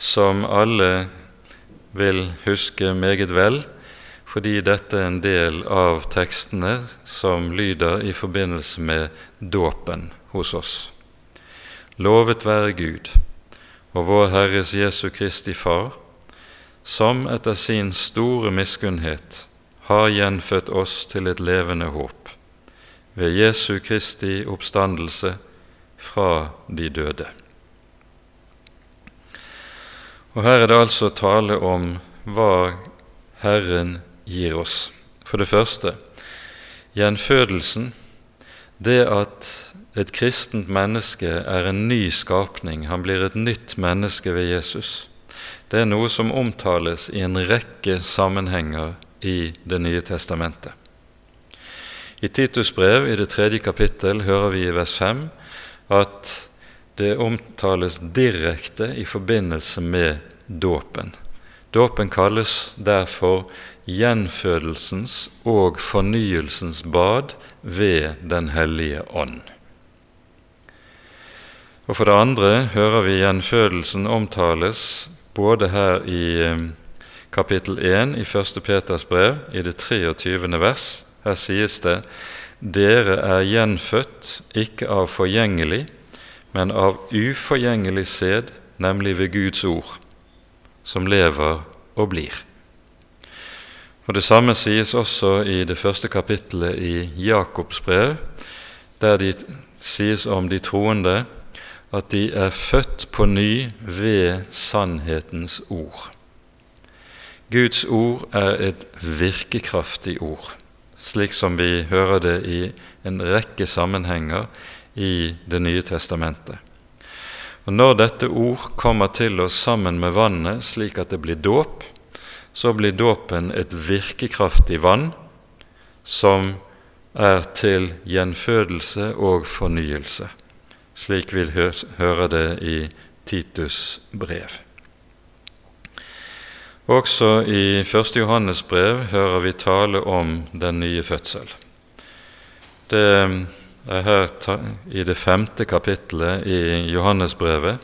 som alle vil huske meget vel, fordi dette er en del av tekstene som lyder i forbindelse med dåpen hos oss. Lovet være Gud og vår Herres Jesu Kristi Far, som etter sin store miskunnhet har gjenfødt oss til et levende håp ved Jesu Kristi oppstandelse fra de døde. Og her er det altså tale om hva Herren gir oss. For det første gjenfødelsen, det at et kristent menneske er en ny skapning, han blir et nytt menneske ved Jesus. Det er noe som omtales i en rekke sammenhenger i Det nye testamentet. I Titus brev i det tredje kapittel hører vi i vers 5 at det omtales direkte i forbindelse med dåpen. Dåpen kalles derfor gjenfødelsens og fornyelsens bad ved Den hellige ånd. Og For det andre hører vi gjenfødelsen omtales både her i eh, kapittel 1 i 1. Peters brev, i det 23. vers. Her sies det:" Dere er gjenfødt, ikke av forgjengelig, men av uforgjengelig sæd, nemlig ved Guds ord, som lever og blir. Og Det samme sies også i det første kapittelet i Jakobs brev, der det sies om de troende at de er født på ny ved sannhetens ord. Guds ord er et virkekraftig ord, slik som vi hører det i en rekke sammenhenger i Det nye testamentet. Og Når dette ord kommer til oss sammen med vannet, slik at det blir dåp, så blir dåpen et virkekraftig vann som er til gjenfødelse og fornyelse, slik vi hører det i Titus brev. Også i 1. Johannes brev hører vi tale om den nye fødsel. Det er her i det femte kapittelet i Johannesbrevet.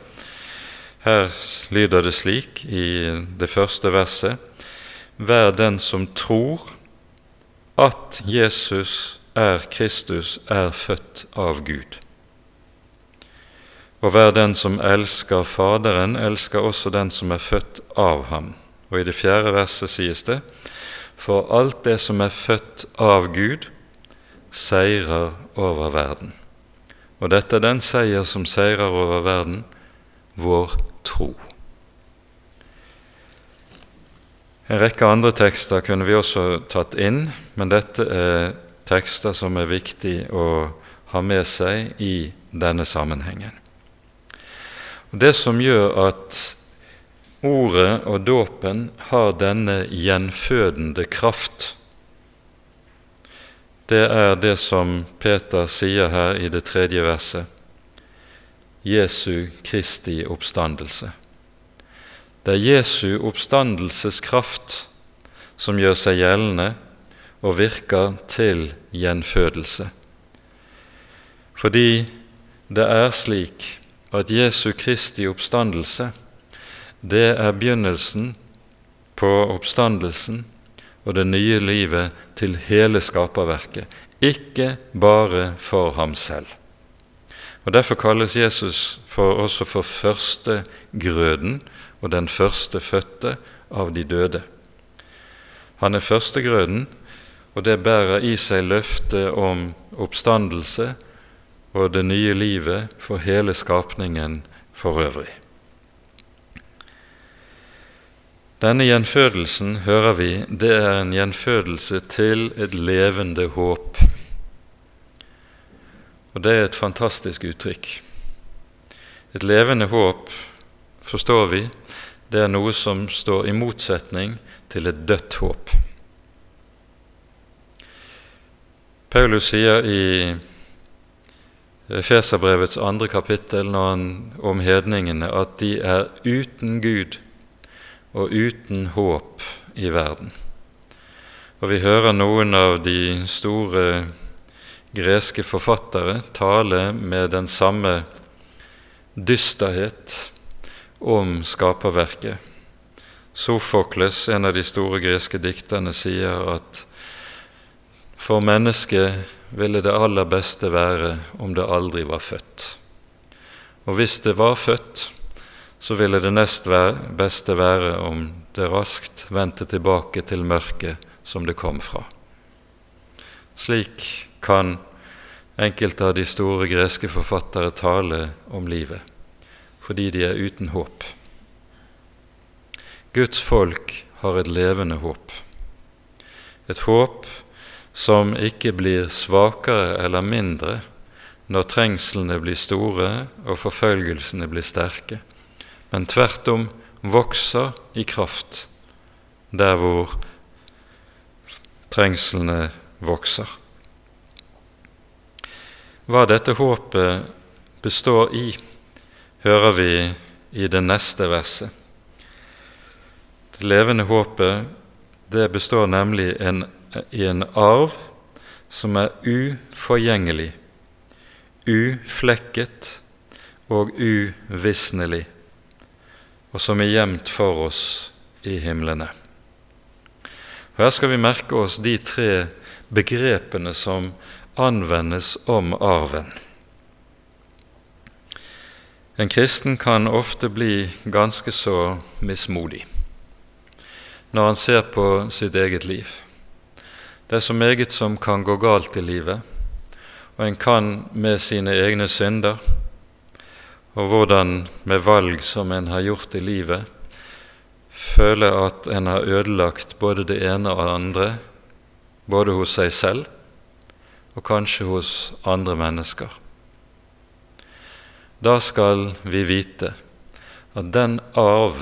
Her lyder det slik i det første verset Vær den som tror at Jesus er Kristus, er født av Gud. Og vær den som elsker Faderen, elsker også den som er født av ham. Og i det fjerde verset sies det:" For alt det som er født av Gud, seirer over verden. Og dette er den seier som seirer over verden, vår tro. En rekke andre tekster kunne vi også tatt inn, men dette er tekster som er viktig å ha med seg i denne sammenhengen. Og Det som gjør at ordet og dåpen har denne gjenfødende kraft, det er det som Peter sier her i det tredje verset. Jesu Kristi oppstandelse. Det er Jesu oppstandelseskraft som gjør seg gjeldende og virker til gjenfødelse. Fordi det er slik at Jesu Kristi oppstandelse, det er begynnelsen på oppstandelsen og det nye livet til hele skaperverket, ikke bare for ham selv. Og Derfor kalles Jesus for, også for førstegrøden og den førstefødte av de døde. Han er førstegrøden, og det bærer i seg løftet om oppstandelse og det nye livet for hele skapningen for øvrig. Denne gjenfødelsen, hører vi, det er en gjenfødelse til et levende håp. Og det er et fantastisk uttrykk. Et levende håp, forstår vi, det er noe som står i motsetning til et dødt håp. Paulus sier i Feserbrevets andre kapittel når han, om hedningene at de er uten Gud og uten håp i verden. Og vi hører noen av de store greske forfattere tale med den samme dysterhet om skaperverket. Sofokles, en av de store greske dikterne, sier at for mennesket ville det aller beste være om det aldri var født. Og hvis det var født, så ville det nest beste være om det raskt vendte tilbake til mørket som det kom fra. Slik kan enkelte av de store greske forfattere tale om livet, fordi de er uten håp. Guds folk har et levende håp. Et håp som ikke blir svakere eller mindre når trengslene blir store og forfølgelsene blir sterke, men tvert om vokser i kraft der hvor trengslene vokser. Hva dette håpet består i, hører vi i det neste verset. Det levende håpet det består nemlig en, i en arv som er uforgjengelig, uflekket og uvisnelig, og som er gjemt for oss i himlene. Og Her skal vi merke oss de tre begrepene som anvendes om arven. En kristen kan ofte bli ganske så mismodig når han ser på sitt eget liv. Det er så meget som kan gå galt i livet, og en kan med sine egne synder og hvordan med valg som en har gjort i livet, føle at en har ødelagt både det ene og det andre, både hos seg selv og kanskje hos andre mennesker. Da skal vi vite at den arv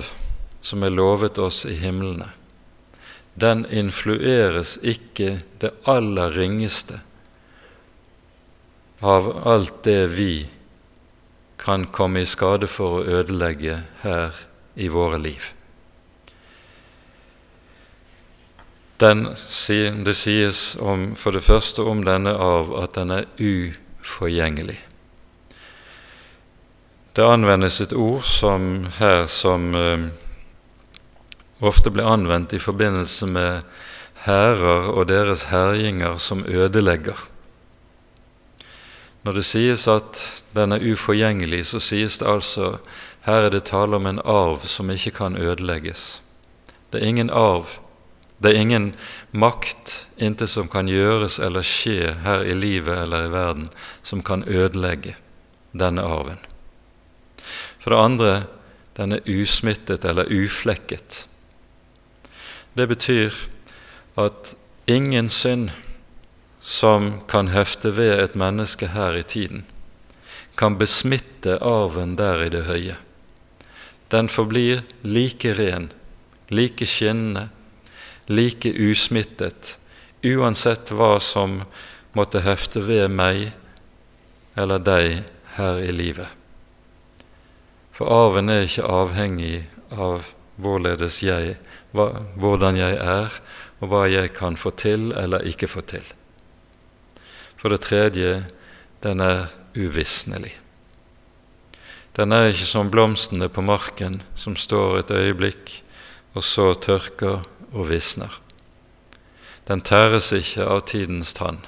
som er lovet oss i himlene, den influeres ikke det aller ringeste av alt det vi kan komme i skade for å ødelegge her i våre liv. Den, det sies om, for det første om denne arv at den er uforgjengelig. Det anvendes et ord som her som eh, ofte blir anvendt i forbindelse med hærer og deres herjinger som ødelegger. Når det sies at den er uforgjengelig, så sies det altså her er det tale om en arv som ikke kan ødelegges. Det er ingen arv, det er ingen makt, intet som kan gjøres eller skje her i livet eller i verden, som kan ødelegge denne arven. For det andre, den er usmittet eller uflekket. Det betyr at ingen synd som kan hefte ved et menneske her i tiden, kan besmitte arven der i det høye. Den forblir like ren, like skinnende, like usmittet, uansett hva som måtte hefte ved meg eller deg her i livet. For arven er ikke avhengig av hvorledes jeg hvordan jeg er, og hva jeg kan få til eller ikke få til. For det tredje den er uvisnelig. Den er ikke som blomstene på marken som står et øyeblikk, og så tørker og visner. Den tæres ikke av tidens tann.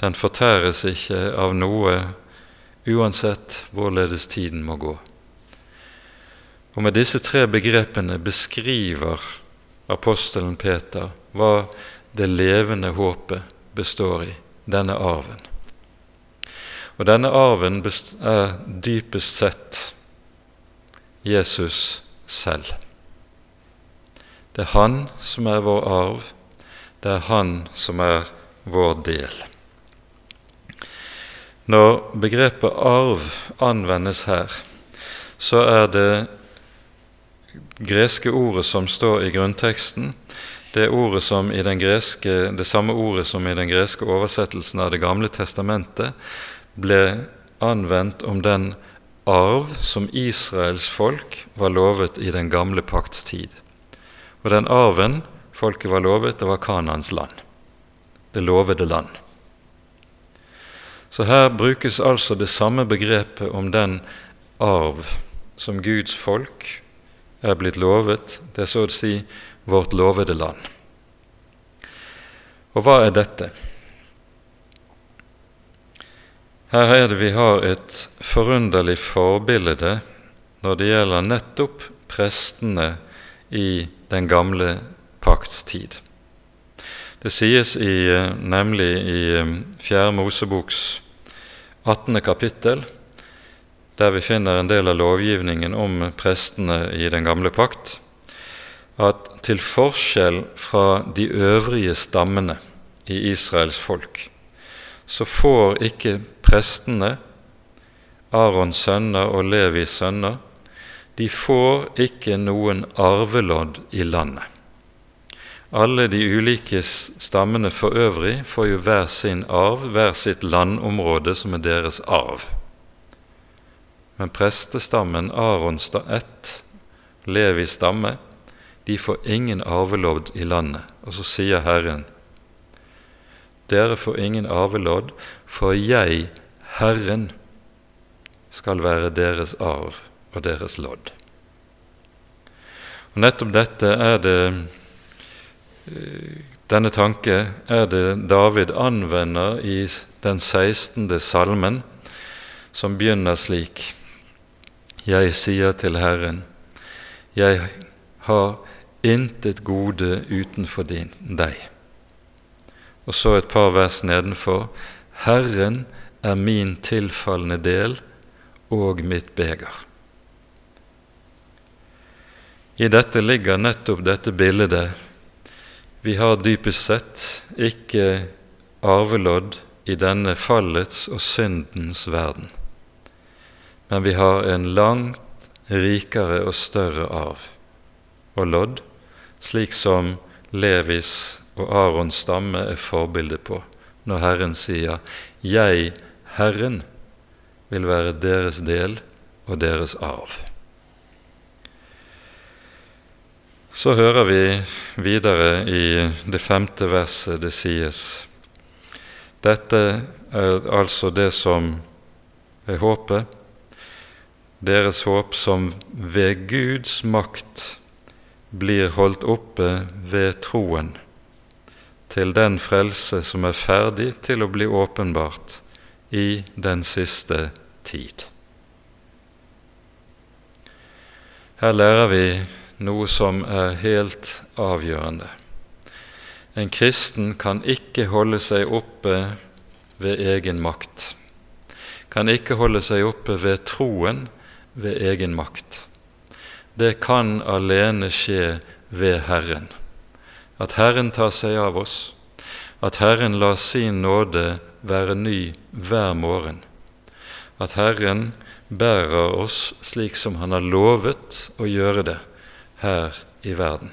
Den fortæres ikke av noe, uansett hvorledes tiden må gå. Og med disse tre begrepene beskriver apostelen Peter hva det levende håpet består i, denne arven. Og denne arven er dypest sett Jesus selv. Det er han som er vår arv, det er han som er vår del. Når begrepet arv anvendes her, så er det greske ordet som står i grunnteksten, det, ordet som i den greske, det samme ordet som i den greske oversettelsen av Det gamle testamentet ble anvendt om den arv som Israels folk var lovet i den gamle pakts tid. Og den arven folket var lovet, det var Kanans land, det lovede land. Så her brukes altså det samme begrepet om den arv som Guds folk er blitt lovet, det er så å si vårt lovede land. Og hva er dette? Her er det vi har et forunderlig forbilde når det gjelder nettopp prestene i den gamle pakts tid. Det sies i, nemlig i Fjerde Moseboks 18. kapittel der vi finner en del av lovgivningen om prestene i den gamle pakt. at til forskjell fra de øvrige stammene i Israels folk, så får ikke prestene, Arons sønner og Levis sønner, de får ikke noen arvelodd i landet. Alle de ulike stammene for øvrig får jo hver sin arv, hver sitt landområde som er deres arv. Men prestestammen, Arons ett, Levis stamme, de får ingen arvelodd i landet. Og så sier Herren, dere får ingen arvelodd, for jeg, Herren, skal være deres arv og deres lodd. Og Nettopp dette er det denne tanke er det David anvender i den 16. salmen, som begynner slik.: Jeg sier til Herren, jeg har intet gode utenfor din, deg. Og så et par vers nedenfor. Herren er min tilfallende del og mitt beger. I dette ligger nettopp dette bildet. Vi har dypest sett ikke arvelodd i denne fallets og syndens verden, men vi har en langt rikere og større arv og lodd slik som Levis og Arons stamme er forbildet på, når Herren sier 'Jeg, Herren, vil være deres del og deres arv'. Så hører vi videre i det femte verset det sies Dette er altså det som er håpet, deres håp som ved Guds makt blir holdt oppe ved troen til den frelse som er ferdig til å bli åpenbart i den siste tid. Her lærer vi noe som er helt avgjørende. En kristen kan ikke holde seg oppe ved egen makt, kan ikke holde seg oppe ved troen ved egen makt det kan alene skje ved Herren. At Herren tar seg av oss, at Herren lar sin nåde være ny hver morgen, at Herren bærer oss slik som Han har lovet å gjøre det her i verden.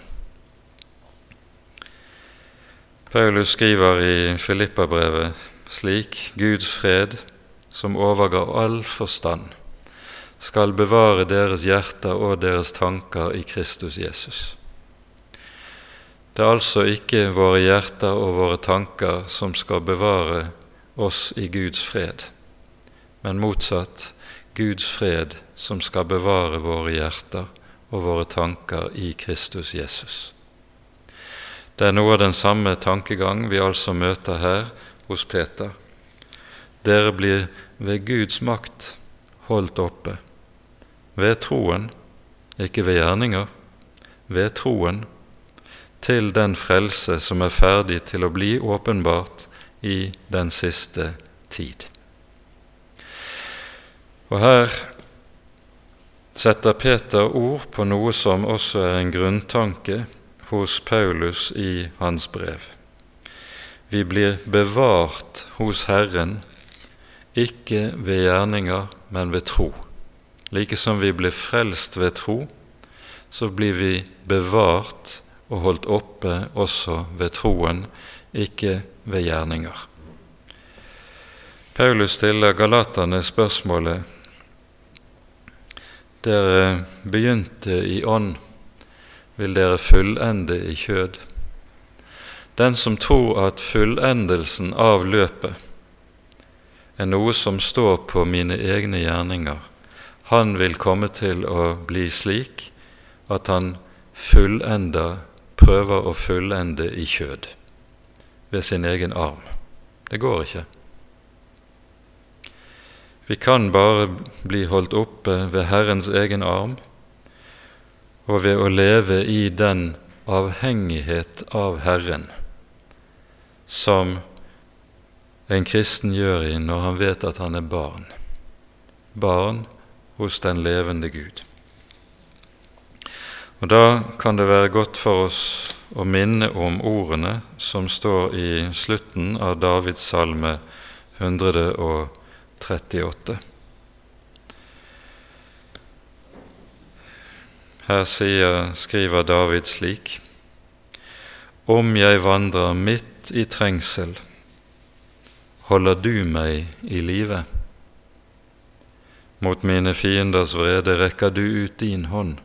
Paulus skriver i Filippabrevet slik Guds fred, som overgar all forstand, skal bevare deres hjerter og deres tanker i Kristus Jesus. Det er altså ikke våre hjerter og våre tanker som skal bevare oss i Guds fred, men motsatt Guds fred som skal bevare våre hjerter og våre tanker i Kristus Jesus. Det er noe av den samme tankegang vi altså møter her hos Peter. Dere blir ved Guds makt holdt oppe ved troen, ikke ved gjerninger, ved troen, til den frelse som er ferdig til å bli åpenbart i den siste tid. Og her setter Peter ord på noe som også er en grunntanke hos Paulus i hans brev. Vi blir bevart hos Herren, ikke ved gjerninger, men ved tro. Like som vi blir frelst ved tro, så blir vi bevart og holdt oppe også ved troen, ikke ved gjerninger. Paulus stiller galaterne spørsmålet Dere begynte i ånd, vil dere fullende i kjød? Den som tror at fullendelsen av løpet er noe som står på mine egne gjerninger, han vil komme til å bli slik at han fullender, prøver å fullende i kjød ved sin egen arm. Det går ikke. Vi kan bare bli holdt oppe ved Herrens egen arm og ved å leve i den avhengighet av Herren som en kristen gjør i når han vet at han er barn. Barn hos den levende Gud. Og Da kan det være godt for oss å minne om ordene som står i slutten av Davids salme 138. Her sier, skriver David slik.: Om jeg vandrer midt i trengsel, holder du meg i live. Mot mine fienders vrede rekker du ut din hånd,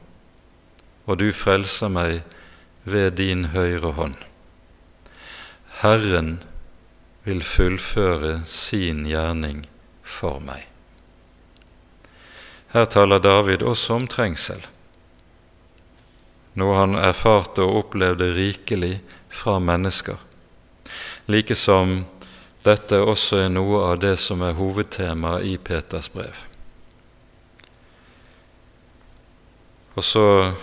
og du frelser meg ved din høyre hånd. Herren vil fullføre sin gjerning for meg. Her taler David også om trengsel, noe han erfarte og opplevde rikelig fra mennesker, like som dette også er noe av det som er hovedtemaet i Peters brev. Og så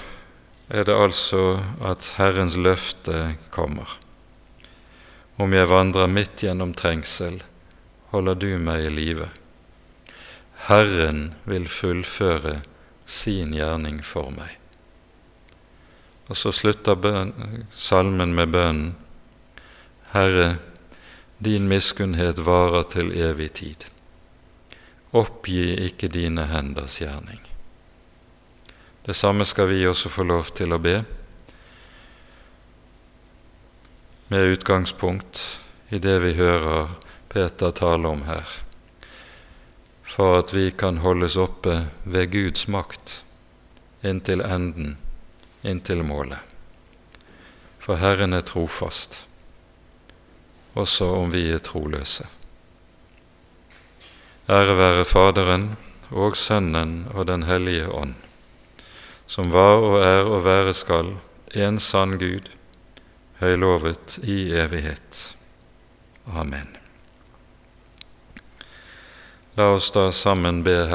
er det altså at Herrens løfte kommer. Om jeg vandrer midt gjennom trengsel, holder du meg i live. Herren vil fullføre sin gjerning for meg. Og så slutter salmen med bønnen Herre, din miskunnhet varer til evig tid. Oppgi ikke dine henders gjerning. Det samme skal vi også få lov til å be, med utgangspunkt i det vi hører Peter tale om her, for at vi kan holdes oppe ved Guds makt inntil enden, inntil målet. For Herren er trofast, også om vi er troløse. Ære være Faderen og Sønnen og Den hellige ånd som var og er og være skal, en sann Gud, høylovet i evighet. Amen. La oss da sammen be Herre